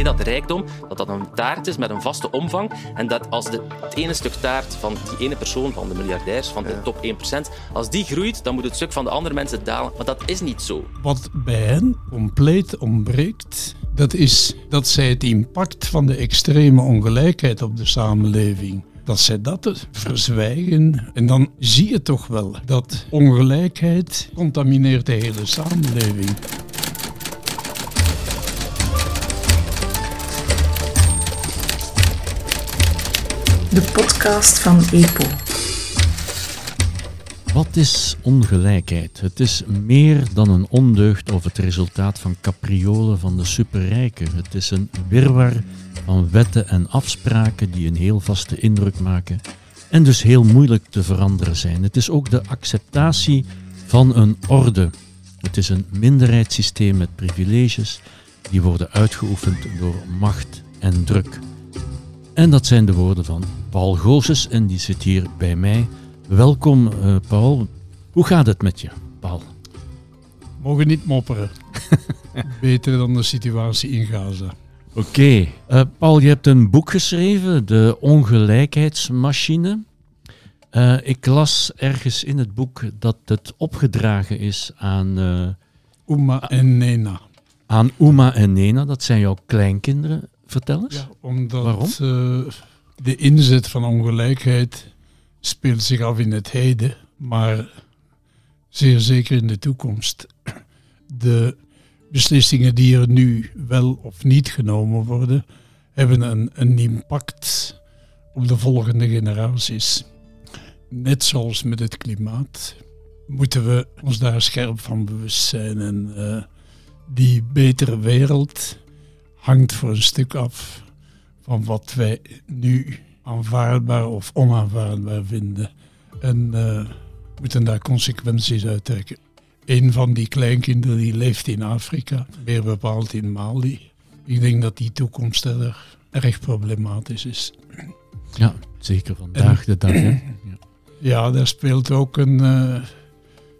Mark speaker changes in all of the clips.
Speaker 1: idee dat rijkdom dat dat een taart is met een vaste omvang en dat als de, het ene stuk taart van die ene persoon, van de miljardairs, van de top 1%, als die groeit, dan moet het stuk van de andere mensen dalen. Maar dat is niet zo.
Speaker 2: Wat bij hen compleet ontbreekt, dat is dat zij het impact van de extreme ongelijkheid op de samenleving dat zij dat verzwijgen. En dan zie je toch wel dat ongelijkheid contamineert de hele samenleving.
Speaker 3: De podcast van EPO.
Speaker 4: Wat is ongelijkheid? Het is meer dan een ondeugd of het resultaat van capriolen van de superrijken. Het is een wirwar van wetten en afspraken die een heel vaste indruk maken en dus heel moeilijk te veranderen zijn. Het is ook de acceptatie van een orde. Het is een minderheidssysteem met privileges die worden uitgeoefend door macht en druk. En dat zijn de woorden van Paul Goossens en die zit hier bij mij. Welkom uh, Paul. Hoe gaat het met je, Paul?
Speaker 2: Mogen niet mopperen. Beter dan de situatie in Gaza.
Speaker 4: Oké. Eh, Paul, je hebt een boek geschreven, De Ongelijkheidsmachine. Uh, ik las ergens in het boek dat het opgedragen is aan... Uh,
Speaker 2: Uma en Nena.
Speaker 4: Aan Uma en Nena, dat zijn jouw kleinkinderen. Vertel eens. Ja,
Speaker 2: omdat Waarom? de inzet van ongelijkheid speelt zich af in het heden, maar zeer zeker in de toekomst. De beslissingen die er nu wel of niet genomen worden, hebben een, een impact op de volgende generaties. Net zoals met het klimaat moeten we ons daar scherp van bewust zijn. En uh, die betere wereld hangt voor een stuk af van wat wij nu aanvaardbaar of onaanvaardbaar vinden. En uh, moeten daar consequenties uit trekken. Een van die kleinkinderen die leeft in Afrika, meer bepaald in Mali. Ik denk dat die toekomst er erg problematisch is.
Speaker 4: Ja, zeker vandaag de dag. Hè? Ja.
Speaker 2: ja, daar speelt ook een, uh,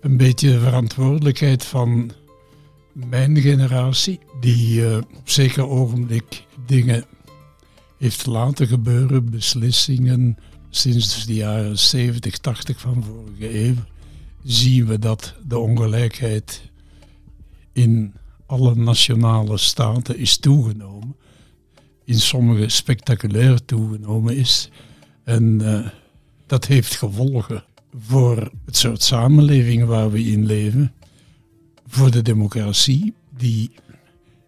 Speaker 2: een beetje verantwoordelijkheid van mijn generatie, die uh, op zeker ogenblik dingen heeft laten gebeuren, beslissingen sinds de jaren 70, 80 van vorige eeuw zien we dat de ongelijkheid in alle nationale staten is toegenomen. In sommige spectaculair toegenomen is. En uh, dat heeft gevolgen voor het soort samenleving waar we in leven. Voor de democratie, die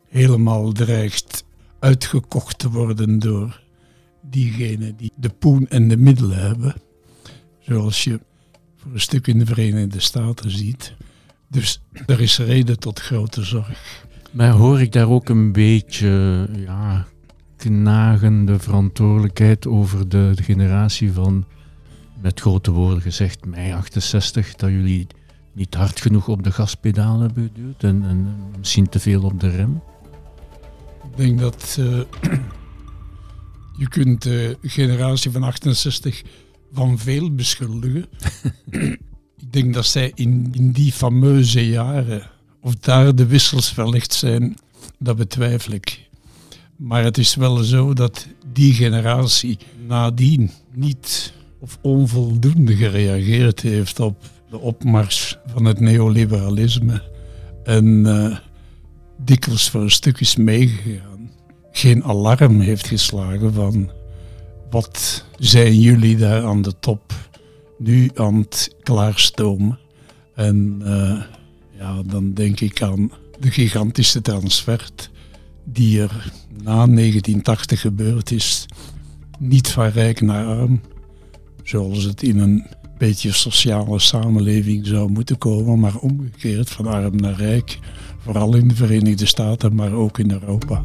Speaker 2: helemaal dreigt uitgekocht te worden door diegenen die de poen en de middelen hebben. Zoals je voor een stuk in de Verenigde Staten ziet. Dus er is reden tot grote zorg.
Speaker 4: Maar hoor ik daar ook een beetje ja, knagende verantwoordelijkheid over de, generatie van, met grote woorden gezegd, mei 68, dat jullie niet hard genoeg op de gaspedaal hebben geduwd en, en misschien te veel op de rem?
Speaker 2: Ik denk dat uh, je kunt de generatie van 68 van veel beschuldigen. ik denk dat zij in, in die fameuze jaren, of daar de wissels verlicht zijn, dat betwijfel ik. Maar het is wel zo dat die generatie nadien niet of onvoldoende gereageerd heeft op de opmars van het neoliberalisme en uh, dikwijls voor een stuk is meegegaan. Geen alarm heeft geslagen van wat zijn jullie daar aan de top nu aan het klaarstomen? En uh, ja, dan denk ik aan de gigantische transfer die er na 1980 gebeurd is. Niet van rijk naar arm, zoals het in een beetje sociale samenleving zou moeten komen, maar omgekeerd van arm naar rijk, vooral in de Verenigde Staten, maar ook in Europa.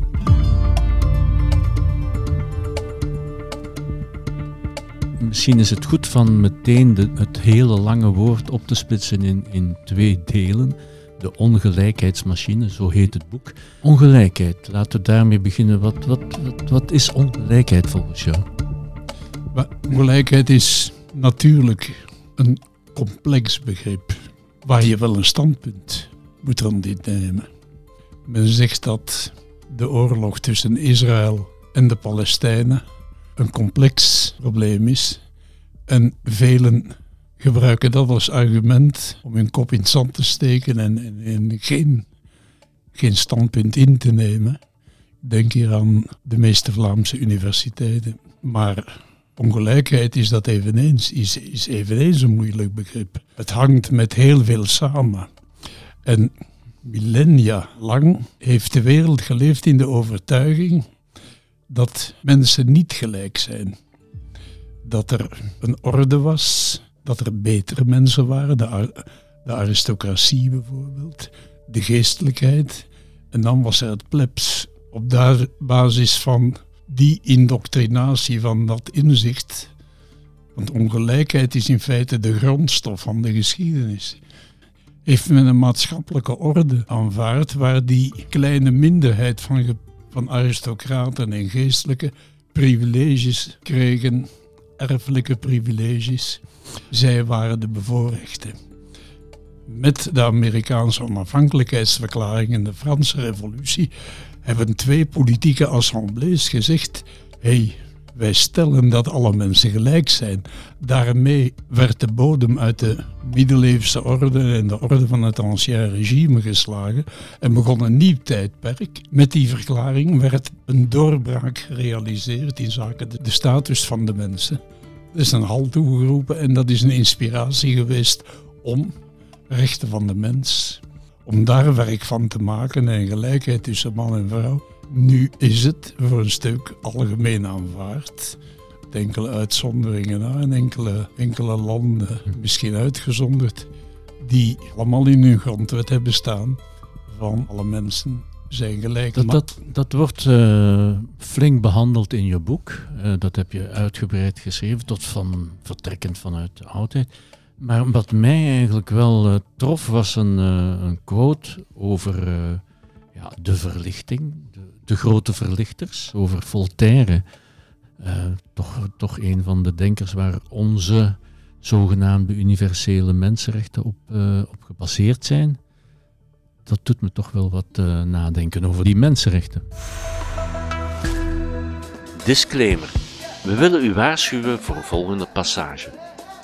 Speaker 4: misschien is het goed van meteen de, het hele lange woord op te splitsen in, in twee delen. De ongelijkheidsmachine, zo heet het boek. Ongelijkheid, laten we daarmee beginnen. Wat, wat, wat, wat is ongelijkheid volgens jou?
Speaker 2: ongelijkheid is natuurlijk een complex begrip waar je wel een standpunt moet aan dit nemen. Men zegt dat de oorlog tussen Israël en de Palestijnen een complex probleem is. En velen gebruiken dat als argument om hun kop in het zand te steken en, en, en geen, geen standpunt in te nemen. Denk hier aan de meeste Vlaamse universiteiten. Maar ongelijkheid is dat eveneens, is, is eveneens een moeilijk begrip. Het hangt met heel veel samen. En millennia lang heeft de wereld geleefd in de overtuiging dat mensen niet gelijk zijn. Dat er een orde was, dat er betere mensen waren, de, de aristocratie bijvoorbeeld, de geestelijkheid. En dan was er het plebs. Op daar basis van die indoctrinatie, van dat inzicht. Want ongelijkheid is in feite de grondstof van de geschiedenis. Heeft men een maatschappelijke orde aanvaard waar die kleine minderheid van, van aristocraten en geestelijke privileges kregen, erfelijke privileges. Zij waren de bevoorrechten. Met de Amerikaanse onafhankelijkheidsverklaring en de Franse Revolutie hebben twee politieke assemblées gezegd: hey, wij stellen dat alle mensen gelijk zijn. Daarmee werd de bodem uit de middeleeuwse orde en de orde van het ancien regime geslagen en begon een nieuw tijdperk. Met die verklaring werd een doorbraak gerealiseerd in zaken de status van de mensen. Er is een halt toegeroepen en dat is een inspiratie geweest om rechten van de mens, om daar werk van te maken en gelijkheid tussen man en vrouw. Nu is het voor een stuk algemeen aanvaard. Met enkele uitzonderingen na en enkele, enkele landen, misschien uitgezonderd, die allemaal in hun grondwet hebben staan van alle mensen zijn gelijk.
Speaker 4: Dat, dat, dat wordt eh, flink behandeld in je boek. Eh, dat heb je uitgebreid geschreven, tot van vertrekkend vanuit de oudheid. Maar wat mij eigenlijk wel eh, trof, was een, eh, een quote over eh, ja, de verlichting, de, grote verlichters, over Voltaire. Toch, toch een van de denkers waar onze zogenaamde universele mensenrechten op, op gebaseerd zijn dat doet me toch wel wat nadenken over die mensenrechten.
Speaker 5: Disclaimer. We willen u waarschuwen voor een volgende passage.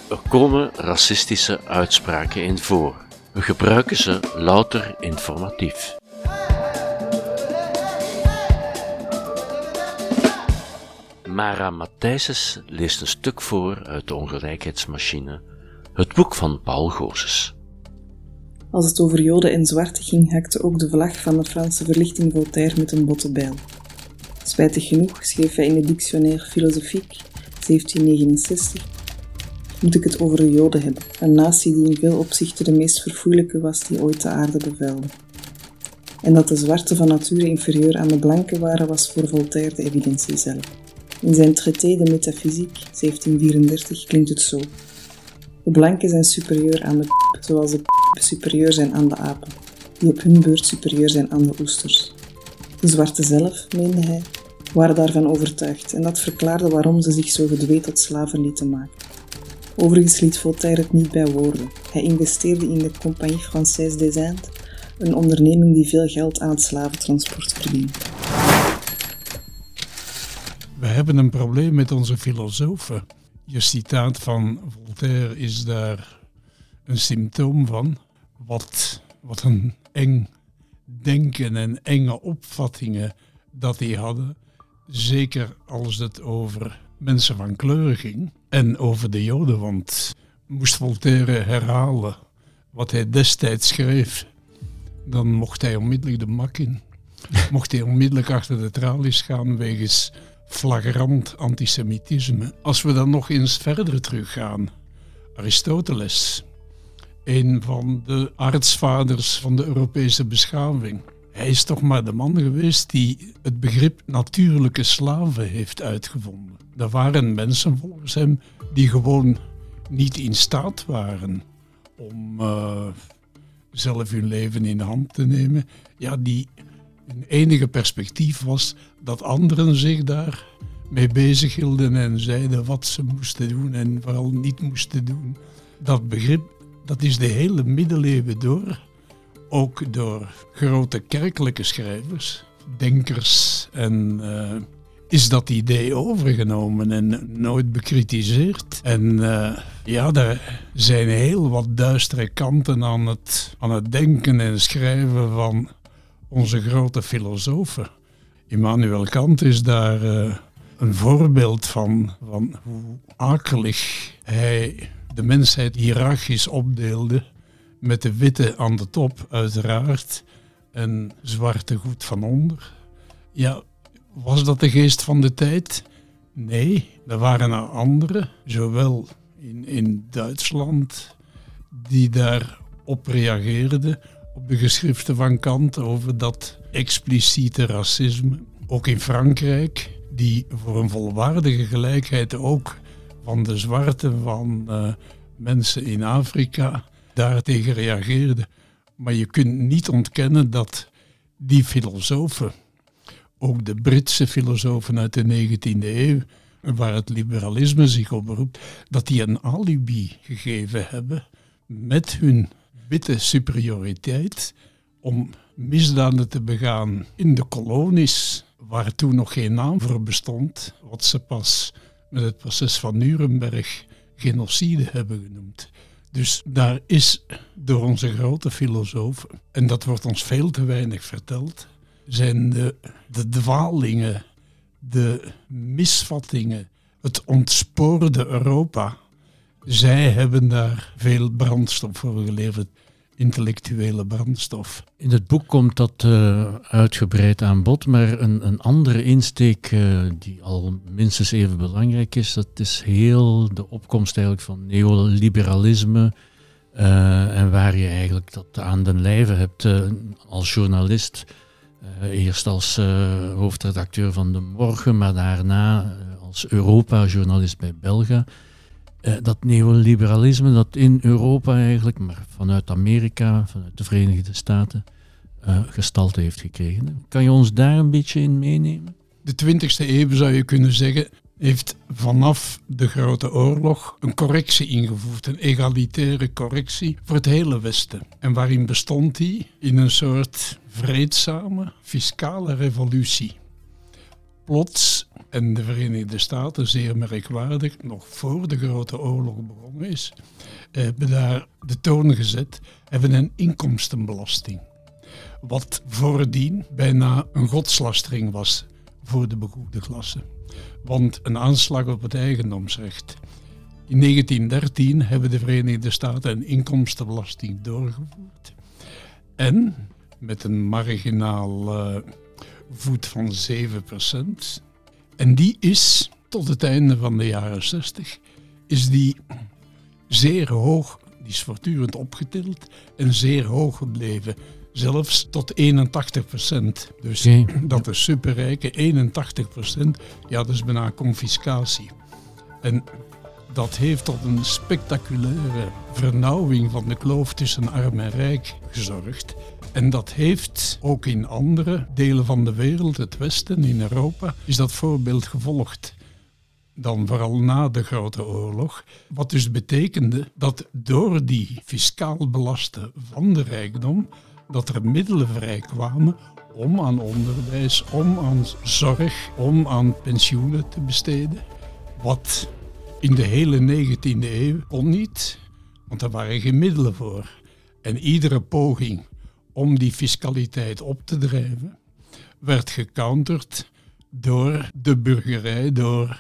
Speaker 5: Er komen racistische uitspraken in voor. We gebruiken ze louter informatief. Mara Matthijsses leest een stuk voor uit de Ongelijkheidsmachine, het boek van Paul Gozes.
Speaker 3: Als het over Joden en zwarte ging, hakte ook de vlag van de Franse verlichting Voltaire met een botte bijl. Spijtig genoeg schreef hij in het Dictionnaire Philosophique 1769 moet ik het over de Joden hebben, een natie die in veel opzichten de meest verfoeilijke was die ooit de aarde bevuilde. En dat de zwarte van nature inferieur aan de blanke waren, was voor Voltaire de evidentie zelf. In zijn traité de Métaphysique 1734 klinkt het zo. De blanken zijn superieur aan de p, zoals de p superieur zijn aan de apen, die op hun beurt superieur zijn aan de oesters. De zwarte zelf, meende hij, waren daarvan overtuigd en dat verklaarde waarom ze zich zo gedwee tot slaven lieten maken. Overigens liet Voltaire het niet bij woorden. Hij investeerde in de Compagnie Française des Indes, een onderneming die veel geld aan slaventransport verdiende.
Speaker 2: We hebben een probleem met onze filosofen. Je citaat van Voltaire is daar een symptoom van. Wat, wat een eng denken en enge opvattingen dat die hadden. Zeker als het over mensen van kleur ging en over de Joden. Want moest Voltaire herhalen wat hij destijds schreef, dan mocht hij onmiddellijk de mak in. Mocht hij onmiddellijk achter de tralies gaan wegens flagrant antisemitisme. Als we dan nog eens verder teruggaan, Aristoteles, een van de artsvaders van de Europese beschaving. Hij is toch maar de man geweest die het begrip natuurlijke slaven heeft uitgevonden. Er waren mensen volgens hem die gewoon niet in staat waren om eh, zelf hun leven in de hand te nemen. Ja, die hun enige perspectief was dat anderen zich daar mee bezig hielden en zeiden wat ze moesten doen en vooral niet moesten doen. Dat begrip, dat is de hele middeleeuwen door, ook door grote kerkelijke schrijvers, denkers en eh, is dat idee overgenomen en nooit bekritiseerd. En uh, ja, er zijn heel wat duistere kanten aan het, aan het denken en schrijven van onze grote filosofen. Immanuel Kant is daar uh, een voorbeeld van, van hoe akelig hij de mensheid hiërarchisch opdeelde. Met de witte aan de top, uiteraard, en zwarte goed van onder. Ja, was dat de geest van de tijd? Nee, er waren er anderen, zowel in, in Duitsland, die daarop reageerden, op de geschriften van Kant over dat expliciete racisme. Ook in Frankrijk, die voor een volwaardige gelijkheid ook van de zwarte van uh, mensen in Afrika daartegen reageerden. Maar je kunt niet ontkennen dat die filosofen ook de Britse filosofen uit de 19e eeuw, waar het liberalisme zich op beroept, dat die een alibi gegeven hebben met hun witte superioriteit om misdaden te begaan in de kolonies, waar toen nog geen naam voor bestond, wat ze pas met het proces van Nuremberg genocide hebben genoemd. Dus daar is door onze grote filosofen, en dat wordt ons veel te weinig verteld, zijn de, de dwalingen, de misvattingen, het ontspoorde Europa. Zij hebben daar veel brandstof voor geleverd, intellectuele brandstof.
Speaker 4: In het boek komt dat uh, uitgebreid aan bod, maar een, een andere insteek uh, die al minstens even belangrijk is, dat is heel de opkomst eigenlijk van neoliberalisme. Uh, en waar je eigenlijk dat aan den lijve hebt als journalist eerst als hoofdredacteur van De Morgen, maar daarna als Europa-journalist bij Belga. Dat neoliberalisme dat in Europa eigenlijk, maar vanuit Amerika, vanuit de Verenigde Staten, gestalte heeft gekregen. Kan je ons daar een beetje in meenemen?
Speaker 2: De 20e eeuw zou je kunnen zeggen, heeft vanaf de Grote Oorlog een correctie ingevoerd, een egalitaire correctie voor het hele Westen. En waarin bestond die? In een soort vreedzame fiscale revolutie. Plots, en de Verenigde Staten, zeer merkwaardig, nog voor de Grote Oorlog begonnen is, hebben daar de toon gezet, hebben een inkomstenbelasting. Wat voordien bijna een godslastering was voor de begoede klasse. Want een aanslag op het eigendomsrecht. In 1913 hebben de Verenigde Staten een inkomstenbelasting doorgevoerd. En met een marginaal uh, voet van 7%. En die is tot het einde van de jaren 60 is die zeer hoog, die is voortdurend opgetild en zeer hoog gebleven. Zelfs tot 81 Dus okay. dat is superrijke 81% ja, dat is bijna confiscatie. En dat heeft tot een spectaculaire vernauwing van de kloof tussen arm en rijk gezorgd. En dat heeft ook in andere delen van de wereld, het Westen, in Europa, is dat voorbeeld gevolgd. Dan vooral na de Grote Oorlog. Wat dus betekende dat door die fiscaal belasten van de rijkdom, dat er middelen vrijkwamen om aan onderwijs, om aan zorg, om aan pensioenen te besteden. Wat in de hele 19e eeuw kon niet, want er waren geen middelen voor. En iedere poging om die fiscaliteit op te drijven, werd gecounterd door de burgerij, door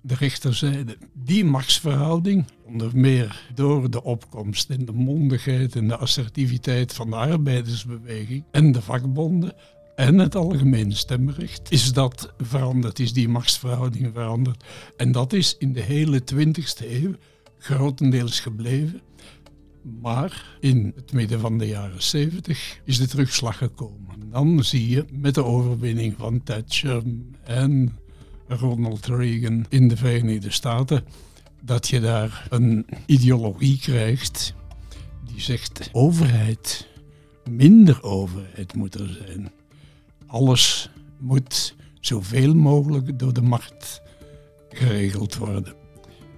Speaker 2: de rechterzijde. Die machtsverhouding, onder meer door de opkomst en de mondigheid en de assertiviteit van de arbeidersbeweging en de vakbonden en het algemene stemrecht, is dat veranderd, is die machtsverhouding veranderd. En dat is in de hele 20e eeuw grotendeels gebleven. Maar in het midden van de jaren 70 is de terugslag gekomen. Dan zie je met de overwinning van Thatcher en Ronald Reagan in de Verenigde Staten dat je daar een ideologie krijgt die zegt overheid, minder overheid moet er zijn. Alles moet zoveel mogelijk door de markt geregeld worden.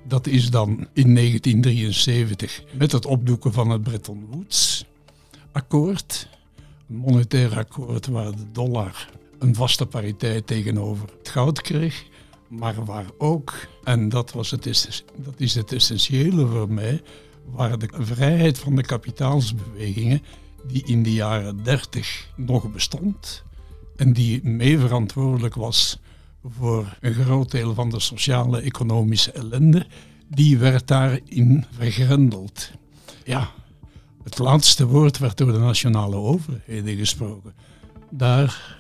Speaker 2: Dat is dan in 1973 met het opdoeken van het Bretton Woods akkoord. Een monetair akkoord waar de dollar een vaste pariteit tegenover het goud kreeg, maar waar ook, en dat, was het, dat is het essentiële voor mij, waar de vrijheid van de kapitaalsbewegingen, die in de jaren 30 nog bestond en die mee verantwoordelijk was voor een groot deel van de sociale economische ellende, die werd daarin vergrendeld. Ja, het laatste woord werd door de nationale overheden gesproken. Daar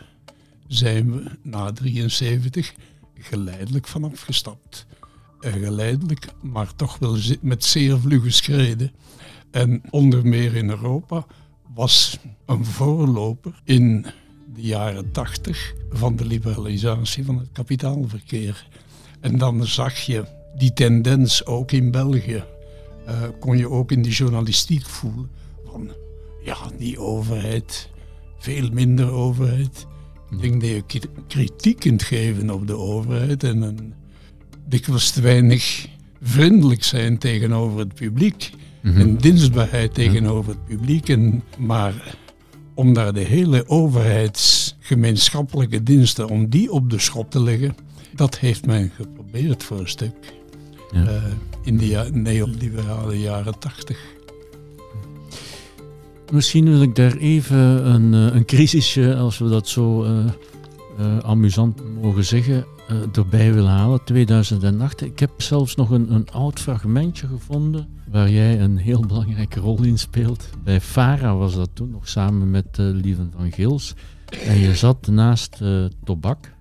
Speaker 2: zijn we na 73 geleidelijk van afgestapt. En geleidelijk, maar toch wel met zeer vlugge schreden. En onder meer in Europa was een voorloper in de jaren 80 van de liberalisatie van het kapitaalverkeer. En dan zag je die tendens ook in België. Uh, kon je ook in de journalistiek voelen van ja, die overheid, veel minder overheid. Ik denk dat je kritiek kunt geven op de overheid en een, dikwijls te weinig vriendelijk zijn tegenover het publiek. Mhm. En dienstbaarheid tegenover het publiek. En, maar om daar de hele overheidsgemeenschappelijke diensten, om die op de schop te leggen, dat heeft men geprobeerd voor een stuk. Ja. Uh, in de neoliberale jaren tachtig.
Speaker 4: Misschien wil ik daar even een, eh, een crisisje, als we dat zo uh, uh, amusant mogen zeggen, erbij willen halen. 2008. Ik heb zelfs nog een, een oud fragmentje gevonden waar jij een heel belangrijke rol in speelt. Bij Farah was dat toen, nog samen met Lieven van Gils. En je zat naast Tobak,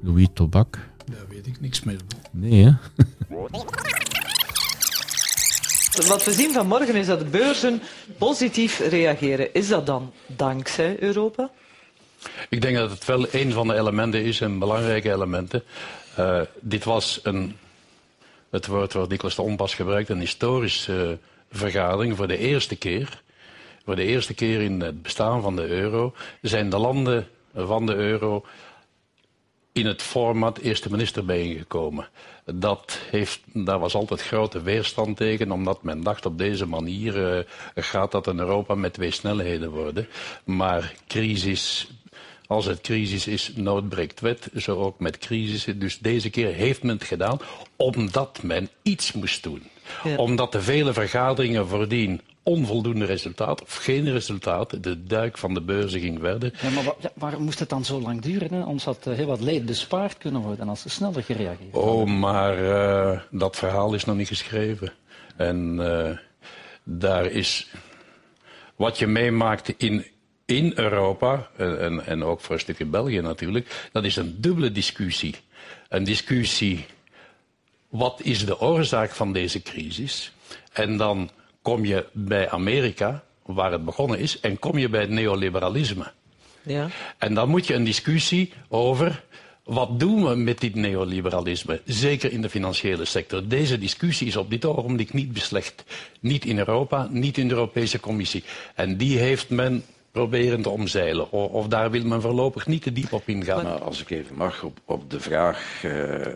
Speaker 4: Louis Tobak.
Speaker 2: Daar weet ik niks meer
Speaker 4: van. Nee, hè?
Speaker 6: Wat we zien vanmorgen is dat de beurzen positief reageren. Is dat dan dankzij Europa?
Speaker 7: Ik denk dat het wel een van de elementen is, en belangrijke elementen. Uh, dit was een, het woord wat Niklas de Onpas gebruikt, een historische uh, vergadering voor de eerste keer. Voor de eerste keer in het bestaan van de euro zijn de landen van de euro in het format eerste minister bijeengekomen. Dat heeft, daar was altijd grote weerstand tegen, omdat men dacht op deze manier uh, gaat dat in Europa met twee snelheden worden. Maar crisis, als het crisis is, nood breekt wet, zo ook met crisis. Dus deze keer heeft men het gedaan omdat men iets moest doen. Omdat de vele vergaderingen voordien onvoldoende resultaat of geen resultaat. De duik van de beurzen ging verder.
Speaker 8: Ja, maar waarom moest het dan zo lang duren? Hè? Ons had uh, heel wat leed bespaard kunnen worden als ze sneller gereageerd
Speaker 7: Oh, maar uh, dat verhaal is nog niet geschreven. En uh, daar is wat je meemaakt in, in Europa, en, en ook voor een stukje België natuurlijk, dat is een dubbele discussie. Een discussie, wat is de oorzaak van deze crisis? En dan kom je bij Amerika, waar het begonnen is, en kom je bij het neoliberalisme. Ja. En dan moet je een discussie over wat doen we met dit neoliberalisme, zeker in de financiële sector. Deze discussie is op dit ogenblik niet beslecht. Niet in Europa, niet in de Europese Commissie. En die heeft men proberen te omzeilen. Of, daar wil men voorlopig niet te diep op ingaan.
Speaker 9: Nou, als ik even mag, op, op de vraag uh,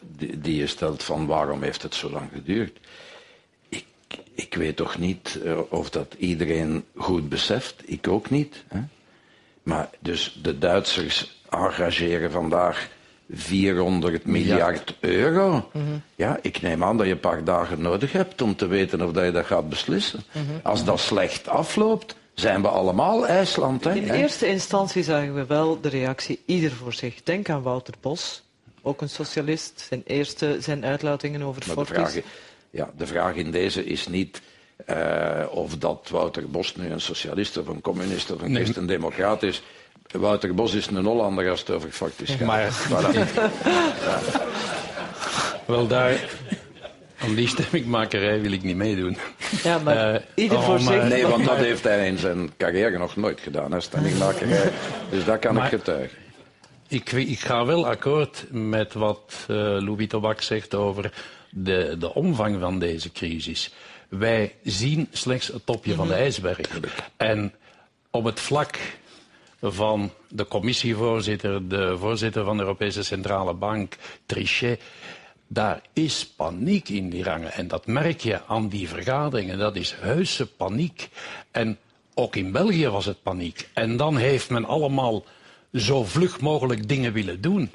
Speaker 9: die, die, je stelt van waarom heeft het zo lang geduurd ik weet toch niet uh, of dat iedereen goed beseft. Ik ook niet. Hè? Maar dus de Duitsers engageren vandaag 400 miljard euro. Mm -hmm. Ja, ik neem aan dat je een paar dagen nodig hebt om te weten of dat je dat gaat beslissen. Mm -hmm. Als dat slecht afloopt, zijn we allemaal IJsland. Hè?
Speaker 6: In eerste instantie zagen we wel de reactie ieder voor zich. Denk aan Wouter Bos, ook een socialist. Zijn eerste zijn uitlatingen over Fortis.
Speaker 9: Ja, de vraag in deze is niet uh, of dat Wouter Bos nu een socialist of een communist of een nee. christendemocraat is. Wouter Bos is een Hollander als het over factisch gaat. Maar, voilà.
Speaker 7: ja. Wel daar, aan die stemmingmakerij wil ik niet meedoen.
Speaker 6: Ja, maar uh, ieder voor oh, zich.
Speaker 9: Nee, want dat heeft hij in zijn carrière nog nooit gedaan, hè, stemmingmakerij. Dus dat kan maar, ik getuigen.
Speaker 7: Ik, ik, ga wel akkoord met wat uh, Louis Tobak zegt over de, de omvang van deze crisis. Wij zien slechts het topje van de mhm. ijsberg. En op het vlak van de commissievoorzitter, de voorzitter van de Europese Centrale Bank, Trichet, daar is paniek in die rangen. En dat merk je aan die vergaderingen. Dat is heuse paniek. En ook in België was het paniek. En dan heeft men allemaal zo vlug mogelijk dingen willen doen.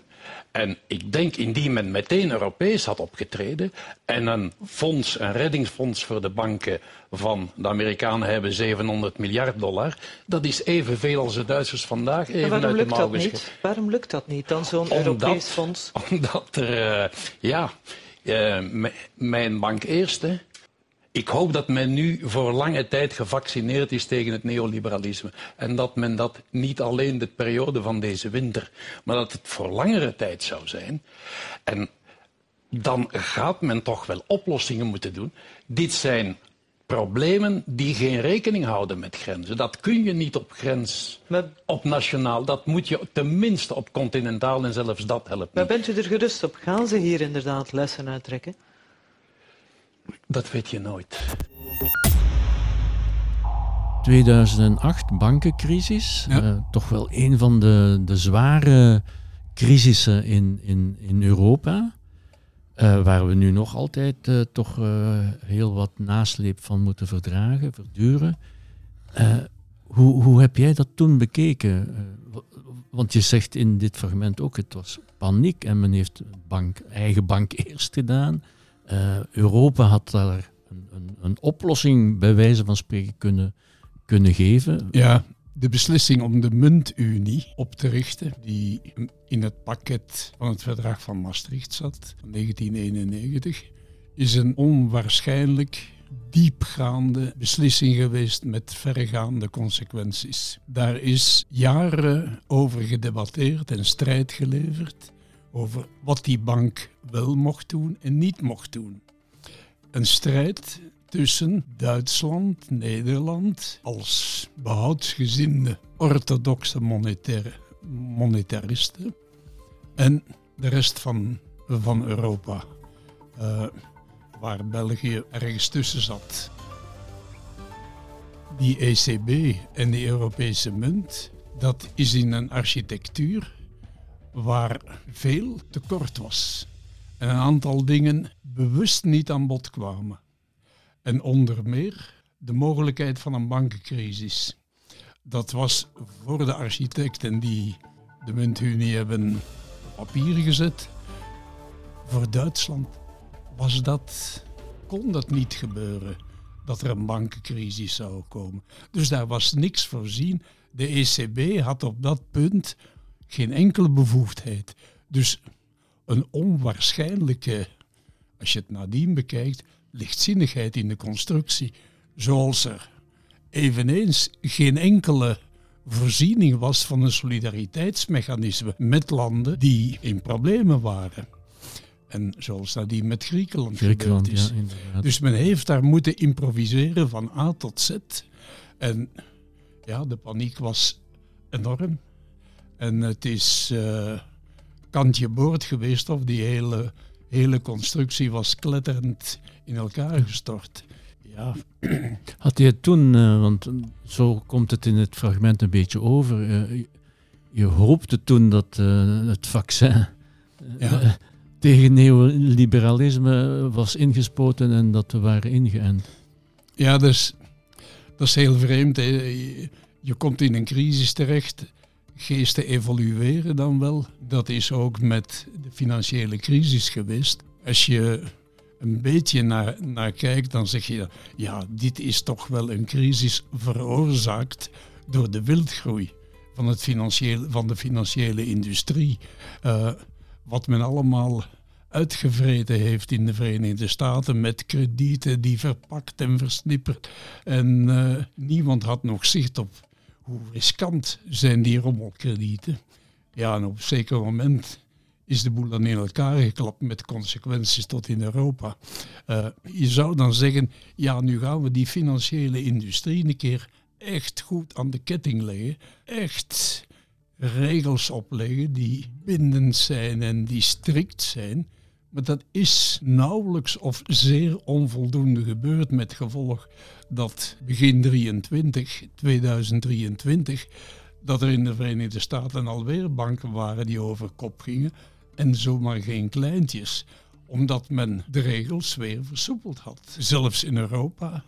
Speaker 7: En ik denk indien men meteen Europees had opgetreden en een fonds, een reddingsfonds voor de banken van de Amerikanen hebben 700 miljard dollar, dat is evenveel als de Duitsers vandaag even
Speaker 6: waarom
Speaker 7: uit de
Speaker 6: lukt dat niet? Waarom lukt dat niet dan zo'n Europees fonds?
Speaker 7: Omdat er, eh, ja, eh, mijn bank eerste. Ik hoop dat men nu voor lange tijd gevaccineerd is tegen het neoliberalisme. En dat men dat niet alleen de periode van deze winter, maar dat het voor langere tijd zou zijn. En dan gaat men toch wel oplossingen moeten doen. Dit zijn problemen die geen rekening houden met grenzen. Dat kun je niet op grens,
Speaker 6: Maar,
Speaker 7: op nationaal. Dat moet je tenminste op continentaal en zelfs dat helpt
Speaker 6: maar
Speaker 7: niet.
Speaker 6: bent u er gerust op? Gaan ze hier inderdaad lessen uittrekken?
Speaker 7: Dat weet je nooit.
Speaker 4: 2008, bankencrisis.
Speaker 2: Ja.
Speaker 4: Eh, toch wel een van de, de zware crisissen in, in, in Europa. eh, waar we nu nog altijd eh, toch eh, heel wat nasleep van moeten verdragen, verduren. Eh, hoe, hoe heb jij dat toen bekeken? Eh, want je zegt in dit fragment ook, het was paniek en men heeft bank, eigen bank eerst gedaan. Eh, Europa had daar een, een, een oplossing bij wijze van spreken kunnen, kunnen geven.
Speaker 2: Ja, de beslissing om de muntunie op te richten, die in het pakket van het verdrag van Maastricht zat, van 1991, is een onwaarschijnlijk diepgaande beslissing geweest met verregaande consequenties. Daar is jaren over gedebatteerd en strijd geleverd over wat die bank wel mocht doen en niet mocht doen. Een strijd tussen Duitsland, Nederland als behoudsgezinde orthodoxe monetaire, monetaristen en de rest van, van Europa, eh, waar België ergens tussen zat. Die ECB en die Europese munt, dat is in een architectuur waar veel tekort was. En een aantal dingen bewust niet aan bod kwamen. En onder meer de mogelijkheid van een bankencrisis. Dat was voor de architecten die de muntunie hebben papier gezet. Voor Duitsland was dat, kon dat niet gebeuren, dat er een bankencrisis zou komen. Dus daar was niks voorzien. De ECB had op dat punt geen enkele bevoegdheid. Dus een onwaarschijnlijke, als je het nadien bekijkt, lichtzinnigheid in de constructie. Zoals er eveneens geen enkele voorziening was van een solidariteitsmechanisme met landen die in problemen waren. En zoals nadien met Griekenland,
Speaker 4: Griekenland,
Speaker 2: gebeurd is.
Speaker 4: ja.
Speaker 2: Dus men heeft daar moeten improviseren van A tot Z. En ja, de paniek was enorm. En het is eh, kantje boord geweest of die hele, hele constructie was kletterend in elkaar gestort. Ja,
Speaker 4: Had je toen, eh, want zo komt het in het fragment een beetje over, eh, je, hoopte toen dat het vaccin
Speaker 2: Ja.
Speaker 4: tegen neoliberalisme was ingespoten en dat we waren ingeënt.
Speaker 2: ja dus, dat is heel vreemd. hè. Je komt in een crisis terecht. Geesten evolueren dan wel. Dat is ook met de financiële crisis geweest. Als je een beetje naar, naar kijkt, dan zeg je, ja, dit is toch wel een crisis veroorzaakt door de wildgroei van, het financiële, van de financiële industrie. Eh, wat men allemaal uitgevreten heeft in de Verenigde Staten met kredieten die verpakt en versnipperd. En eh, niemand had nog zicht op hoe riskant zijn die rommelkredieten. Ja, en op een zeker moment is de boel dan in elkaar geklapt met consequenties tot in Europa. Eh, je zou dan zeggen, ja, nu gaan we die financiële industrie een keer echt goed aan de ketting leggen. Echt regels opleggen die bindend zijn en die strikt zijn. Maar dat is nauwelijks of zeer onvoldoende gebeurd met gevolg dat begin 23, 2023, dat er in de Verenigde Staten alweer banken waren die over kop gingen en zomaar geen kleintjes, omdat men de regels weer versoepeld had. Zelfs in Europa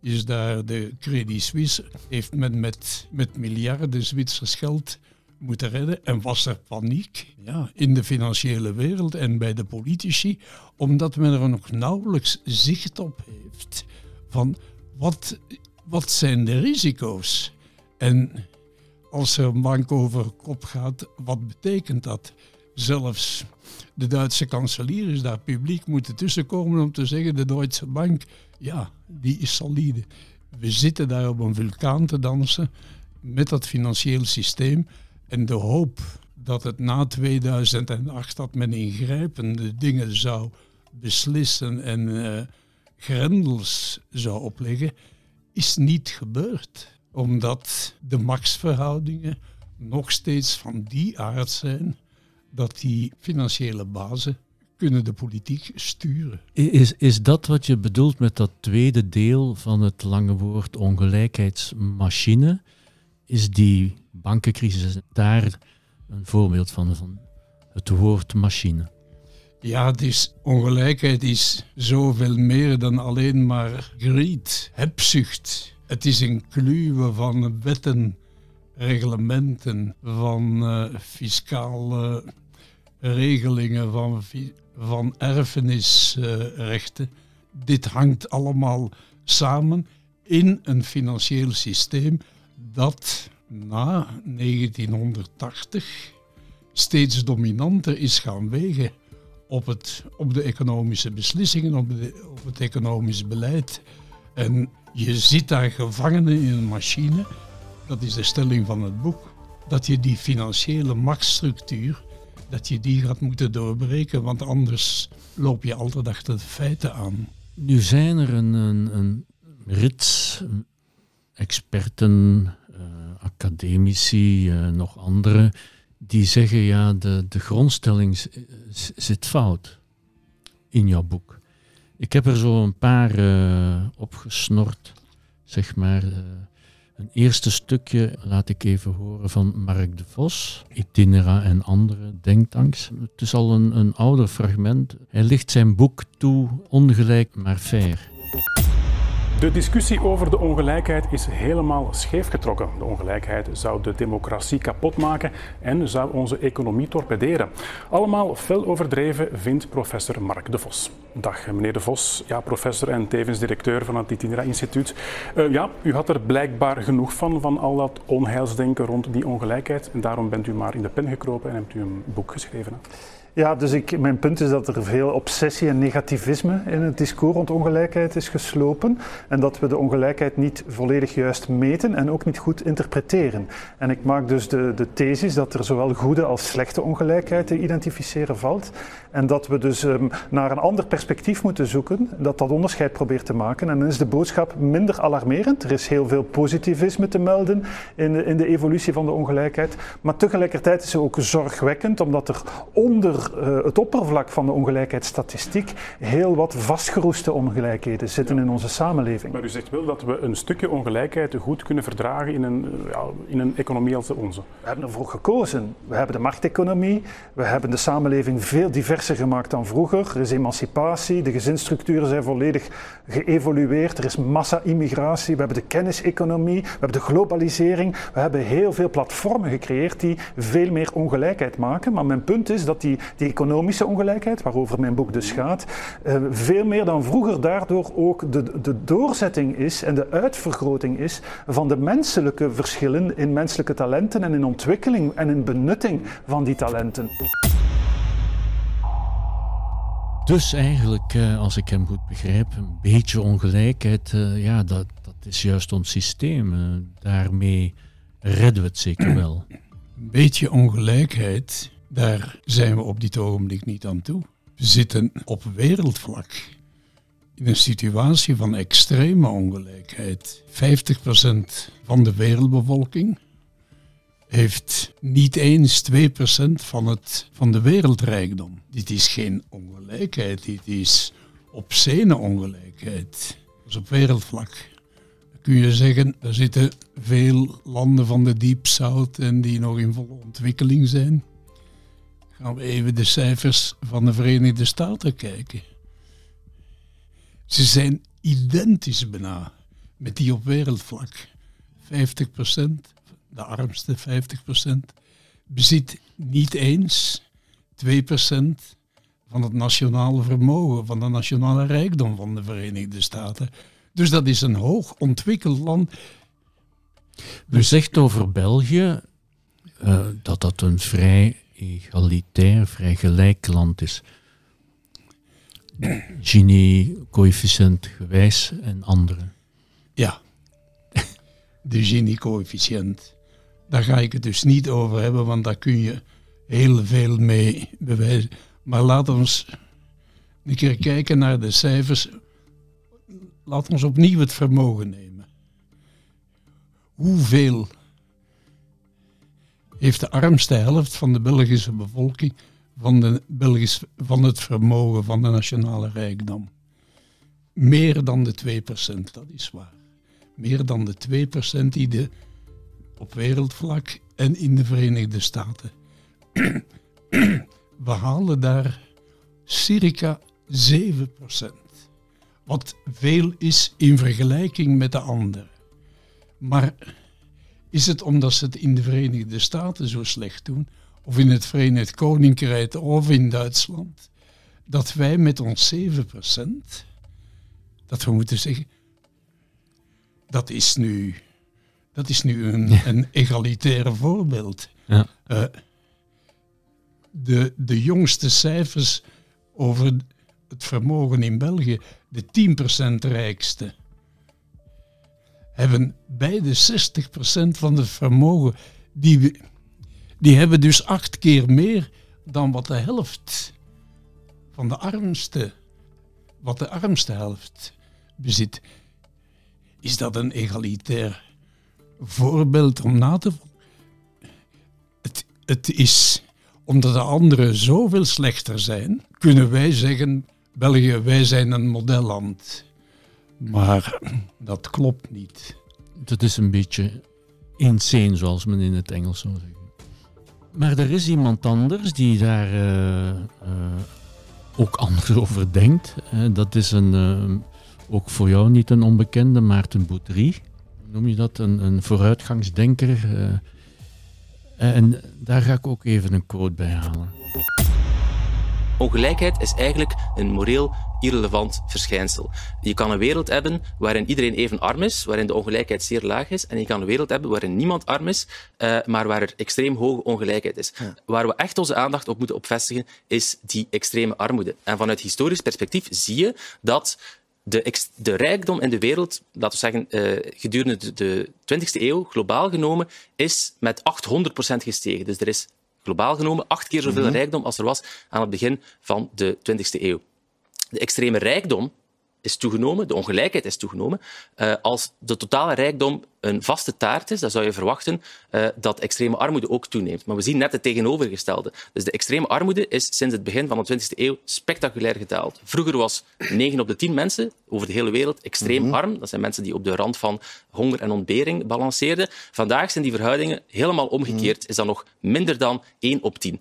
Speaker 2: is daar de Credit Suisse, heeft men met, met miljarden Zwitsers geld moeten redden. En was er paniek ja, in de financiële wereld en bij de politici, omdat men er nog nauwelijks zicht op heeft van wat, wat zijn de risico's. En als er een bank over kop gaat, wat betekent dat? Zelfs de Duitse kanselier is daar publiek moeten tussenkomen om te zeggen, de Duitse bank, ja, die is solide. We zitten daar op een vulkaan te dansen met dat financieel systeem en de hoop dat het na 2008 dat men ingrijpende dingen zou beslissen en uh, grendels zou opleggen, is niet gebeurd. Omdat de machtsverhoudingen nog steeds van die aard zijn dat die financiële bazen kunnen de politiek sturen.
Speaker 4: Is, is dat wat je bedoelt met dat tweede deel van het lange woord ongelijkheidsmachine? Is die bankencrisis daar een voorbeeld van, van het woord machine?
Speaker 2: Ja, ongelijkheid is zoveel meer dan alleen maar greed, hebzucht. Het is een kluwe van wetten, reglementen, van uh, fiscale regelingen, van, van erfenisrechten. Dit hangt allemaal samen in een financieel systeem dat na 1980 steeds dominanter is gaan wegen op, het, op de economische beslissingen, op, de, op het economisch beleid. En je zit daar gevangen in een machine, dat is de stelling van het boek, dat je die financiële machtsstructuur, dat je die gaat moeten doorbreken, want anders loop je altijd achter de feiten aan.
Speaker 4: Nu zijn er een, een, een rits experten, uh, academici, uh, nog anderen, die zeggen ja, de, de grondstelling zit fout in jouw boek. Ik heb er zo een paar uh, opgesnord, zeg maar. een eerste stukje laat ik even horen van Mark de Vos, Itinera en andere denktanks. Het is al een, een ouder fragment. Hij ligt zijn boek toe, ongelijk maar fair.
Speaker 10: De discussie over de ongelijkheid is helemaal scheef getrokken. De ongelijkheid zou de democratie kapot maken en zou onze economie torpederen. Allemaal fel overdreven, vindt professor Mark de Vos. Dag meneer de Vos, ja, professor en tevens directeur van het Itinera Instituut. Uh, ja, u had er blijkbaar genoeg van, van al dat onheilsdenken rond die ongelijkheid. En daarom bent u maar in de pen gekropen en hebt u een boek geschreven. Hè?
Speaker 11: Ja, dus ik, mijn punt is dat er veel obsessie en negativisme in het discours rond ongelijkheid is geslopen. En dat we de ongelijkheid niet volledig juist meten en ook niet goed interpreteren. En ik maak dus de, de thesis dat er zowel goede als slechte ongelijkheid te identificeren valt. En dat we dus um, naar een ander perspectief moeten zoeken, dat dat onderscheid probeert te maken. En dan is de boodschap minder alarmerend. Er is heel veel positivisme te melden in in de evolutie van de ongelijkheid. Maar tegelijkertijd is ze ook zorgwekkend, omdat er onder uh, het oppervlak van de ongelijkheidsstatistiek heel wat vastgeroeste ongelijkheden zitten in onze samenleving.
Speaker 10: Maar u zegt wel dat we een stukje ongelijkheid goed kunnen verdragen in een, ja, in een economie als de onze.
Speaker 11: We hebben ervoor gekozen. We hebben de markteconomie, we hebben de samenleving veel diverser gemaakt dan vroeger. Er is emancipatie, de gezinsstructuren zijn volledig geëvolueerd, er is massa-immigratie, we hebben de kenniseconomie, we hebben de globalisering. We hebben heel veel platformen gecreëerd die veel meer ongelijkheid maken. Maar mijn punt is dat die die economische ongelijkheid, waarover mijn boek dus gaat, uh, veel meer dan vroeger daardoor ook de, de doorzetting is en de uitvergroting is van de menselijke verschillen in menselijke talenten en in ontwikkeling en in benutting van die talenten.
Speaker 4: Dus eigenlijk, uh, als ik hem goed begrijp, een beetje ongelijkheid, uh, ja, dat, dat is juist ons systeem. daarmee redden we het zeker wel.
Speaker 2: Een beetje ongelijkheid daar zijn we op dit ogenblik niet aan toe. We zitten op wereldvlak in een situatie van extreme ongelijkheid. 50% van de wereldbevolking heeft niet eens 2% van, het, van de wereldrijkdom. Dit is geen ongelijkheid, dit is obscene ongelijkheid. Is op wereldvlak. Kun je zeggen, er zitten veel landen van de Deep South en die nog in volle ontwikkeling zijn gaan we even de cijfers van de Verenigde Staten kijken. Ze zijn identisch bijna met die op wereldvlak. 50%, de armste 50%, bezit niet eens 2% van het nationale vermogen, van de nationale rijkdom van de Verenigde Staten. Dus dat is een hoog ontwikkeld land.
Speaker 4: U zegt over België uh, dat dat een vrij egalitair, vrij gelijk land is. Gini-coëfficiënt gewijs en andere.
Speaker 2: Ja, de Gini-coëfficiënt. Daar ga ik het dus niet over hebben, want daar kun je heel veel mee bewijzen. Maar laten we een keer kijken naar de cijfers. We ons opnieuw het vermogen nemen. Hoeveel heeft de armste helft van de Belgische bevolking van, de Belgisch, van het vermogen van de nationale rijkdom? Meer dan de 2%, dat is waar. Meer dan de 2% die de op wereldvlak en in de Verenigde Staten. We halen daar circa 7%. Wat veel is in vergelijking met de anderen. Maar is het omdat ze het in de Verenigde Staten zo slecht doen, of in het Verenigd Koninkrijk of in Duitsland, dat wij met ons 7%, dat we moeten zeggen, dat is nu, dat is nu een, een egalitaire voorbeeld. Ja. Uh, de, de jongste cijfers over het vermogen in België, de 10% rijkste, hebben beide 60% van het vermogen. Die, die hebben dus acht keer meer dan wat de helft van de armste, wat de armste helft bezit. Is dat een egalitair voorbeeld om na te volgen? Het, het is omdat de anderen zoveel slechter zijn, kunnen wij zeggen: België, wij zijn een modelland. Maar dat klopt niet.
Speaker 4: Dat is een beetje insane, zoals men in het Engels zou zeggen. Maar er is iemand anders die daar uh, uh, ook anders over denkt. dat is een, uh, ook voor jou niet een onbekende, Maarten Boutry. Noem je dat? Een, een vooruitgangsdenker. en daar ga ik ook even een quote bij halen.
Speaker 1: Ongelijkheid is eigenlijk een moreel irrelevant verschijnsel. Je kan een wereld hebben waarin iedereen even arm is, waarin de ongelijkheid zeer laag is, en je kan een wereld hebben waarin niemand arm is, uh, maar waar er extreem hoge ongelijkheid is. Waar we echt onze aandacht op moeten opvestigen, is die extreme armoede. En vanuit historisch perspectief zie je dat de, de, rijkdom in de wereld, laten we zeggen, uh, gedurende de, de 20e eeuw, globaal genomen, is met 800% gestegen. Dus er is globaal genomen acht keer zoveel mhm. rijkdom als er was aan het begin van de 20e eeuw. De extreme rijkdom is toegenomen, de ongelijkheid is toegenomen. Uh, als de totale rijkdom een vaste taart is, dan zou je verwachten uh, dat extreme armoede ook toeneemt. Maar we zien net het tegenovergestelde. Dus de extreme armoede is sinds het begin van de 20e eeuw spectaculair gedaald. Vroeger was 9 op de 10 mensen over de hele wereld extreem mm arm. Dat zijn mensen die op de rand van honger en ontbering balanceerden. Vandaag zijn die verhoudingen helemaal omgekeerd. Mhm. Is dat nog minder dan 1 op 10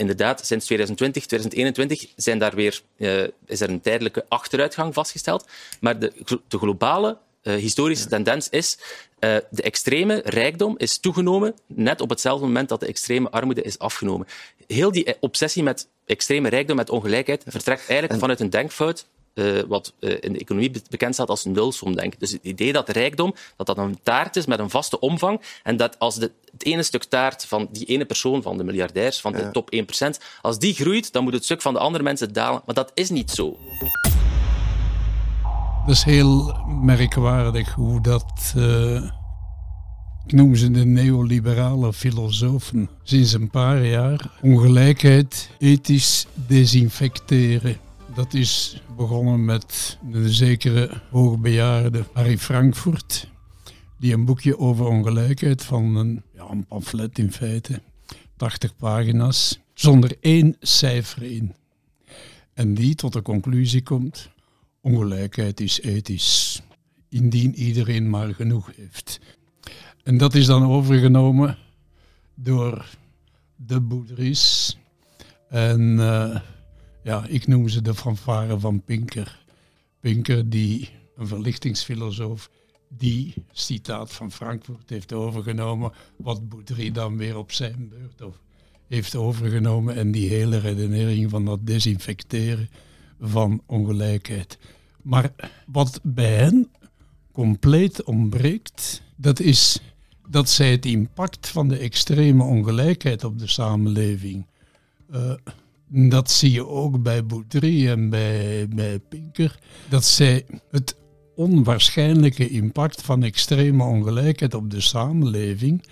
Speaker 1: inderdaad, sinds 2020, 2021 zijn daar weer, uh, is er een tijdelijke achteruitgang vastgesteld. Maar de, de globale uh, historische tendens is uh, de extreme rijkdom is toegenomen net op hetzelfde moment dat de extreme armoede is afgenomen. Heel die obsessie met extreme rijkdom, met ongelijkheid, vertrekt eigenlijk vanuit een denkfout uh, wat uh, in de economie bekend staat als nulsomdenken. Dus het idee dat rijkdom dat dat een taart is met een vaste omvang en dat als de, het ene stuk taart van die ene persoon, van de miljardairs, van de ja. top 1%, als die groeit, dan moet het stuk van de andere mensen dalen. Maar dat is niet zo.
Speaker 2: Dat is heel merkwaardig hoe dat... Uh ik noem ze de neoliberale filosofen. Sinds een paar jaar ongelijkheid ethisch desinfecteren. Dat is begonnen met een zekere hoogbejaarde Harry Frankfurt, die een boekje over ongelijkheid van een, ja, een pamflet in feite, 80 pagina's, zonder één cijfer in. En die tot de conclusie komt, ongelijkheid is ethisch, indien iedereen maar genoeg heeft. En dat is dan overgenomen door de Boudris en... Uh, ja, ik noem ze de fanfare van Pinker. Pinker, die een verlichtingsfilosoof, die citaat van Frankfurt heeft overgenomen, wat Boudry dan weer op zijn beurt of heeft overgenomen en die hele redenering van dat desinfecteren van ongelijkheid. Maar wat bij hen compleet ontbreekt, dat is dat zij het impact van de extreme ongelijkheid op de samenleving, uh, dat zie je ook bij Boudry en bij, bij Pinker, dat zij het onwaarschijnlijke impact van extreme ongelijkheid op de samenleving,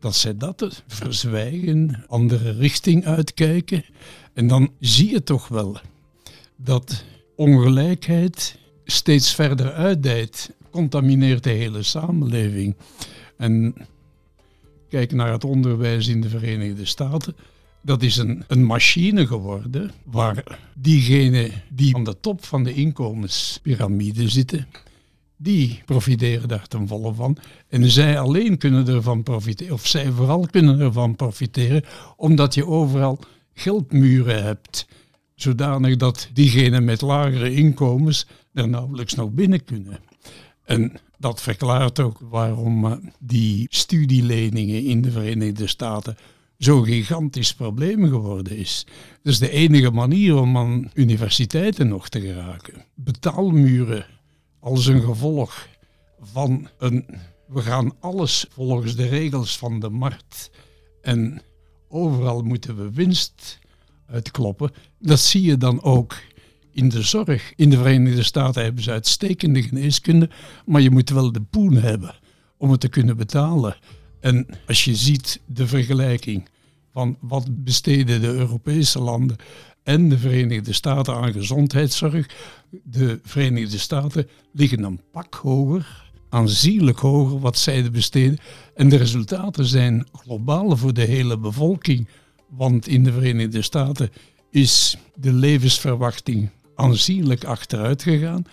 Speaker 2: dat zij dat verzwijgen, andere richting uitkijken. En dan zie je toch wel dat ongelijkheid steeds verder uitdijt, contamineert de hele samenleving. En kijk naar het onderwijs in de Verenigde Staten. Dat is een, een machine geworden waar diegenen die aan de top van de inkomenspyramide zitten, die profiteren daar ten volle van. En zij alleen kunnen ervan profiteren, of zij vooral kunnen ervan profiteren, omdat je overal geldmuren hebt. Zodanig dat diegenen met lagere inkomens er nauwelijks nog binnen kunnen. En dat verklaart ook waarom eh, die studieleningen in de Verenigde Staten zo'n gigantisch probleem geworden is. Is de enige manier om aan universiteiten nog te geraken. Betaalmuren als een gevolg van een. We gaan alles volgens de regels van de markt. En overal moeten we winst uitkloppen. Dat zie je dan ook in de zorg. In de Verenigde Staten hebben ze uitstekende geneeskunde, maar je moet wel de poen hebben om het te kunnen betalen. En als je ziet de vergelijking van wat besteden de Europese landen en de Verenigde Staten aan gezondheidszorg. De Verenigde Staten liggen een pak hoger, aanzienlijk hoger wat zij besteden. En de resultaten zijn globaal voor de hele bevolking. Want in de Verenigde Staten is de levensverwachting aanzienlijk achteruit gegaan.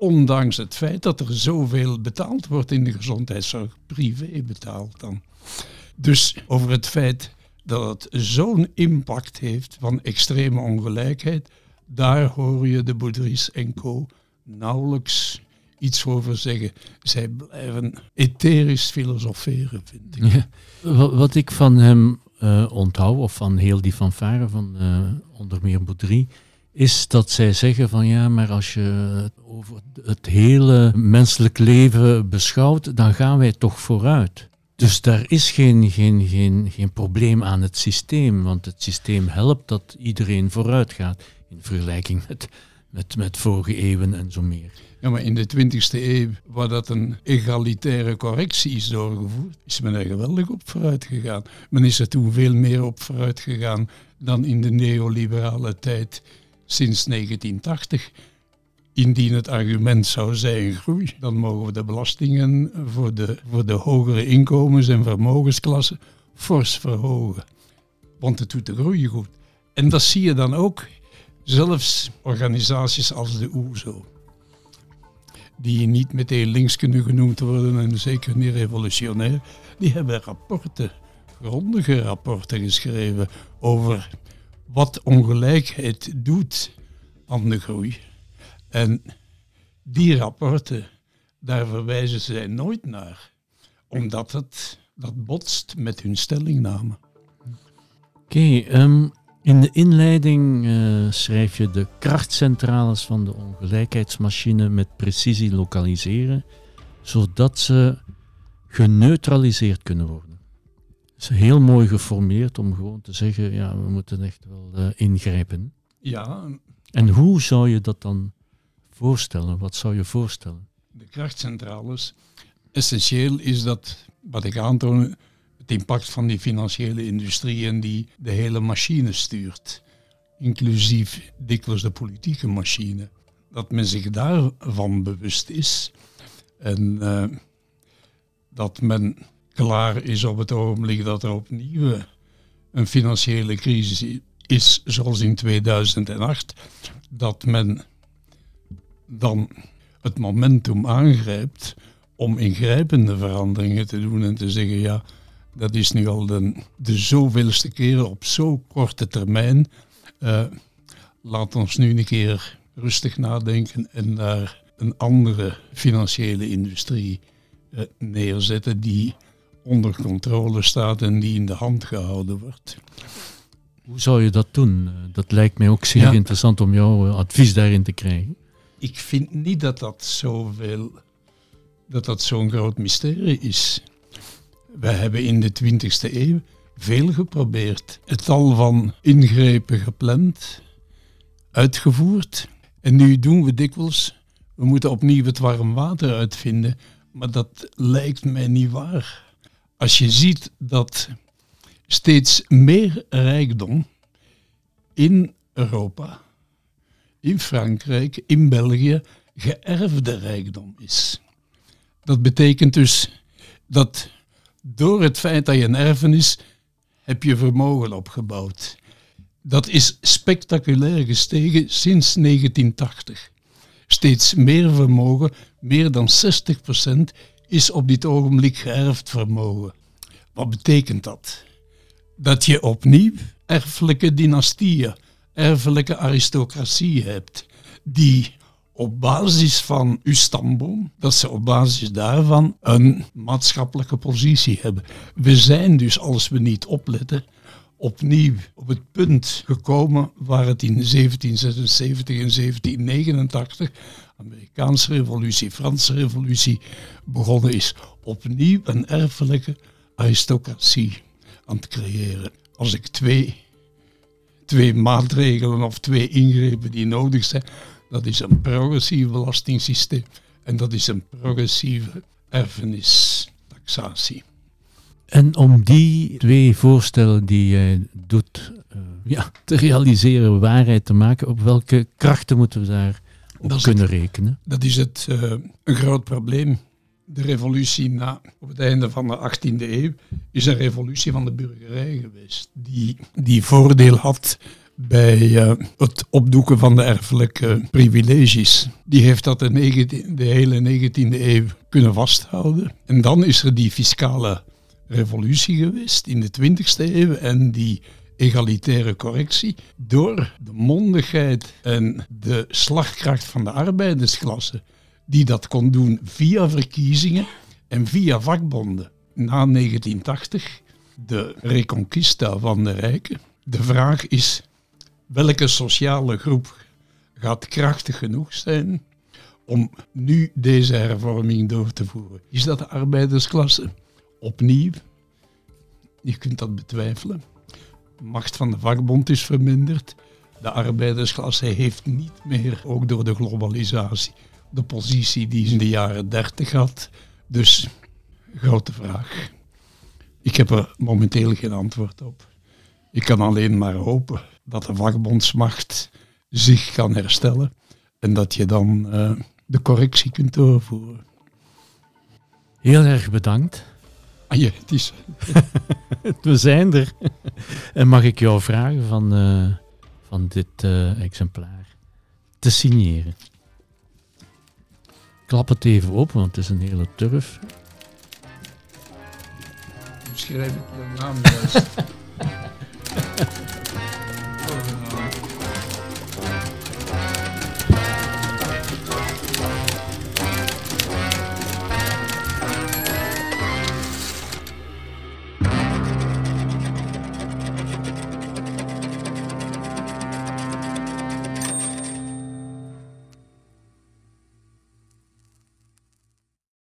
Speaker 2: Ondanks het feit dat er zoveel betaald wordt in de gezondheidszorg, privé betaald dan. Dus over het feit dat het zo'n impact heeft van extreme ongelijkheid, daar hoor je de Boudries en co. nauwelijks iets over zeggen. Zij blijven etherisch filosoferen, vind ik.
Speaker 4: Wat ik van hem uh, onthoud, of van heel die fanfare van uh, onder meer Boudry, is dat zij zeggen van ja, maar als je over het hele menselijk leven beschouwt, dan gaan wij toch vooruit. Dus daar is geen, geen, geen, geen probleem aan het systeem, want het systeem helpt dat iedereen vooruit gaat in vergelijking met, met, met vorige eeuwen en zo meer.
Speaker 2: Ja, maar in de 20e eeuw, waar dat een egalitaire correctie is doorgevoerd, is men er geweldig op vooruit gegaan. Men is er toen veel meer op vooruit gegaan dan in de neoliberale tijd sinds 1980. Indien het argument zou zijn groei, dan mogen we de belastingen voor de, voor de hogere inkomens- en vermogensklassen fors verhogen. Want het doet de groei goed. En dat zie je dan ook, zelfs organisaties als de OESO, die niet meteen links kunnen genoemd worden en zeker niet revolutionair, die hebben rapporten, grondige rapporten geschreven over wat ongelijkheid doet aan de groei. En die rapporten, daar verwijzen zij nooit naar, omdat het dat botst met hun stellingname.
Speaker 4: Oké, ehm, in de inleiding uh, schrijf je de krachtcentrales van de ongelijkheidsmachine met precisie lokaliseren, zodat ze geneutraliseerd kunnen worden. Is heel mooi geformeerd om gewoon te zeggen, ja, we moeten echt wel uh, ingrijpen.
Speaker 2: Ja.
Speaker 4: En hoe zou je dat dan voorstellen? Wat zou je voorstellen?
Speaker 2: De krachtcentrales. Essentieel is dat, wat ik aantoon, het impact van die financiële industrie en die de hele machine stuurt. Inclusief dikwijls de politieke machine. Dat men zich daarvan bewust is. En uh, dat men klaar is op het ogenblik dat er opnieuw een financiële crisis is, zoals in 2008, dat men dan het momentum aangrijpt om ingrijpende veranderingen te doen en te zeggen, ja, dat is nu al de, zoveelste keer op zo korte termijn. Uh, laat ons nu een keer rustig nadenken en daar een andere financiële industrie uh, neerzetten die onder controle staat en die in de hand gehouden wordt.
Speaker 4: Hoe zou je dat doen? Eh, Dat lijkt mij ook zeer
Speaker 2: Ja.
Speaker 4: interessant om jouw eh, advies daarin te krijgen.
Speaker 2: Ik vind niet dat dat zoveel, dat dat zo'n groot mysterie is. We hebben in de 20e eeuw veel geprobeerd. Het tal van ingrepen gepland, uitgevoerd. En nu doen we dikwijls, we moeten opnieuw het warm water uitvinden. Maar dat lijkt mij niet waar. Als je ziet dat steeds meer rijkdom in Europa in Frankrijk, in België, geërfde rijkdom is. Dat betekent dus dat door het feit dat je een erfenis heb je vermogen opgebouwd. Dat is spectaculair gestegen sinds 1980. Steeds meer vermogen, meer dan 60%, is op dit ogenblik geërfd vermogen. Wat betekent dat? Dat je opnieuw erfelijke dynastieën, erfelijke aristocratie hebt, die op basis van uw stamboom, dat ze op basis daarvan een maatschappelijke positie hebben. We zijn dus, als we niet opletten, opnieuw op het punt gekomen waar het in 1776 en 1789, Amerikaanse revolutie, Franse revolutie, begonnen is. Opnieuw een erfelijke aristocratie aan het creëren. Als ik twee, twee maatregelen of twee ingrepen die nodig zijn, dat is een progressief belastingssysteem en dat is een progressieve erfenistaxatie.
Speaker 4: En om die twee voorstellen die jij doet eh, ja, te realiseren, waarheid te maken, op welke krachten moeten we daar op
Speaker 2: Dat
Speaker 4: kunnen
Speaker 2: het-
Speaker 4: rekenen?
Speaker 2: Dat is het, eh, een groot probleem. De revolutie na, op het einde van de 18e eeuw is een revolutie van de burgerij geweest. Die, die voordeel had bij eh, het opdoeken van de erfelijke privileges. Die heeft dat de, 19 de hele 19e eeuw kunnen vasthouden. En dan is er die fiscale revolutie geweest in de 20e eeuw en die egalitaire correctie door de mondigheid en de slagkracht van de arbeidersklasse die dat kon doen via verkiezingen en via vakbonden. Na 1980 de reconquista van de rijken. De vraag is welke sociale groep gaat krachtig genoeg zijn om nu deze hervorming door te voeren. Is dat de arbeidersklasse? Opnieuw, je kunt dat betwijfelen. De macht van de vakbond is verminderd. De arbeidersklasse heeft niet meer, ook door de globalisatie, de positie die ze in de jaren 30 had. Dus, grote vraag. Ik heb er momenteel geen antwoord op. Ik kan alleen maar hopen dat de vakbondsmacht zich kan herstellen en dat je dan eh, de correctie kunt doorvoeren.
Speaker 4: Heel erg bedankt.
Speaker 2: Ah, ja, het is,
Speaker 4: We zijn er. En mag ik jou vragen van, eh, van dit eh, exemplaar te signeren? Klap het even open, want het is een hele turf.
Speaker 2: schrijf ik de naam juist.